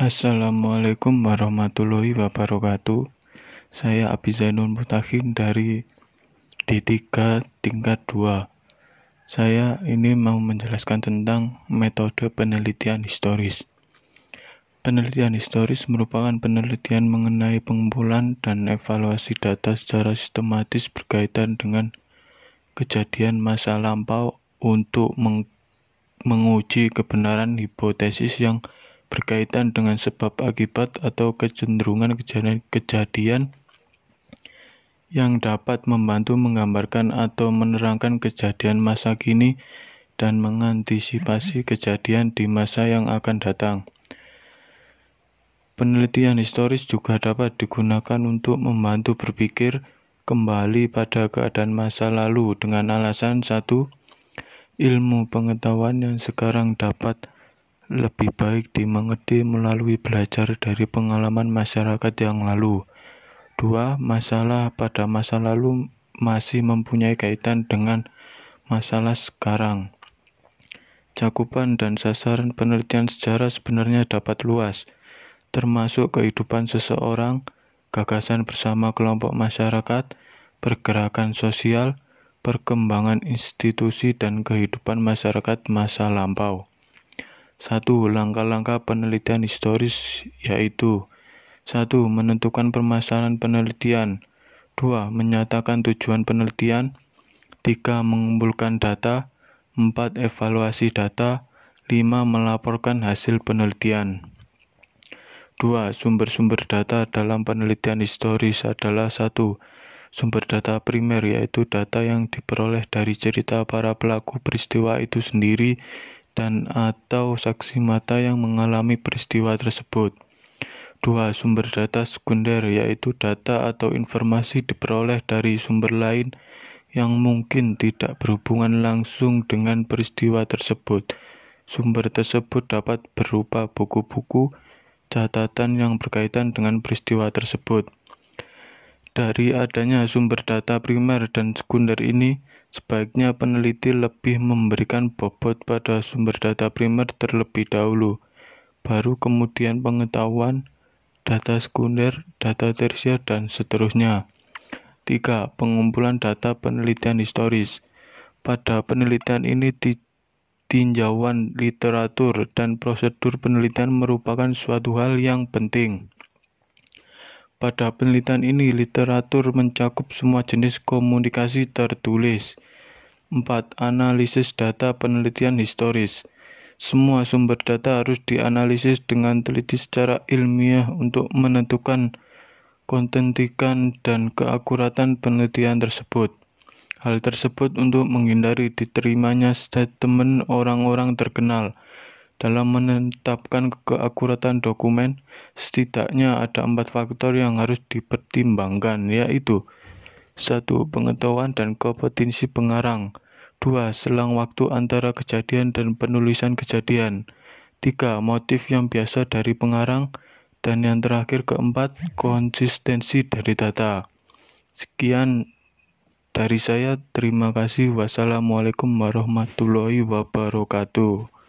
Assalamualaikum warahmatullahi wabarakatuh. Saya Abi Zainul dari D3 tingkat 2. Saya ini mau menjelaskan tentang metode penelitian historis. Penelitian historis merupakan penelitian mengenai pengumpulan dan evaluasi data secara sistematis berkaitan dengan kejadian masa lampau untuk meng menguji kebenaran hipotesis yang berkaitan dengan sebab akibat atau kecenderungan kejadian, kejadian yang dapat membantu menggambarkan atau menerangkan kejadian masa kini dan mengantisipasi kejadian di masa yang akan datang. Penelitian historis juga dapat digunakan untuk membantu berpikir kembali pada keadaan masa lalu dengan alasan satu, ilmu pengetahuan yang sekarang dapat lebih baik dimengerti melalui belajar dari pengalaman masyarakat yang lalu. Dua, masalah pada masa lalu masih mempunyai kaitan dengan masalah sekarang. Cakupan dan sasaran penelitian sejarah sebenarnya dapat luas, termasuk kehidupan seseorang, gagasan bersama kelompok masyarakat, pergerakan sosial, perkembangan institusi, dan kehidupan masyarakat masa lampau. Satu, langkah-langkah penelitian historis yaitu satu, menentukan permasalahan penelitian. Dua, menyatakan tujuan penelitian. Tiga, mengumpulkan data. Empat, evaluasi data. Lima, melaporkan hasil penelitian. Dua, sumber-sumber data dalam penelitian historis adalah satu, sumber data primer yaitu data yang diperoleh dari cerita para pelaku peristiwa itu sendiri dan atau saksi mata yang mengalami peristiwa tersebut. Dua, sumber data sekunder yaitu data atau informasi diperoleh dari sumber lain yang mungkin tidak berhubungan langsung dengan peristiwa tersebut. Sumber tersebut dapat berupa buku-buku, catatan yang berkaitan dengan peristiwa tersebut. Dari adanya sumber data primer dan sekunder ini, Sebaiknya peneliti lebih memberikan bobot pada sumber data primer terlebih dahulu, baru kemudian pengetahuan, data sekunder, data tersier, dan seterusnya. 3. Pengumpulan data penelitian historis. Pada penelitian ini tinjauan literatur dan prosedur penelitian merupakan suatu hal yang penting. Pada penelitian ini, literatur mencakup semua jenis komunikasi tertulis. 4. Analisis data penelitian historis. Semua sumber data harus dianalisis dengan teliti secara ilmiah untuk menentukan kontentikan dan keakuratan penelitian tersebut. Hal tersebut untuk menghindari diterimanya statement orang-orang terkenal dalam menetapkan keakuratan dokumen, setidaknya ada empat faktor yang harus dipertimbangkan, yaitu satu, pengetahuan dan kompetensi pengarang. Dua, selang waktu antara kejadian dan penulisan kejadian. Tiga, motif yang biasa dari pengarang. Dan yang terakhir keempat, konsistensi dari data. Sekian dari saya, terima kasih. Wassalamualaikum warahmatullahi wabarakatuh.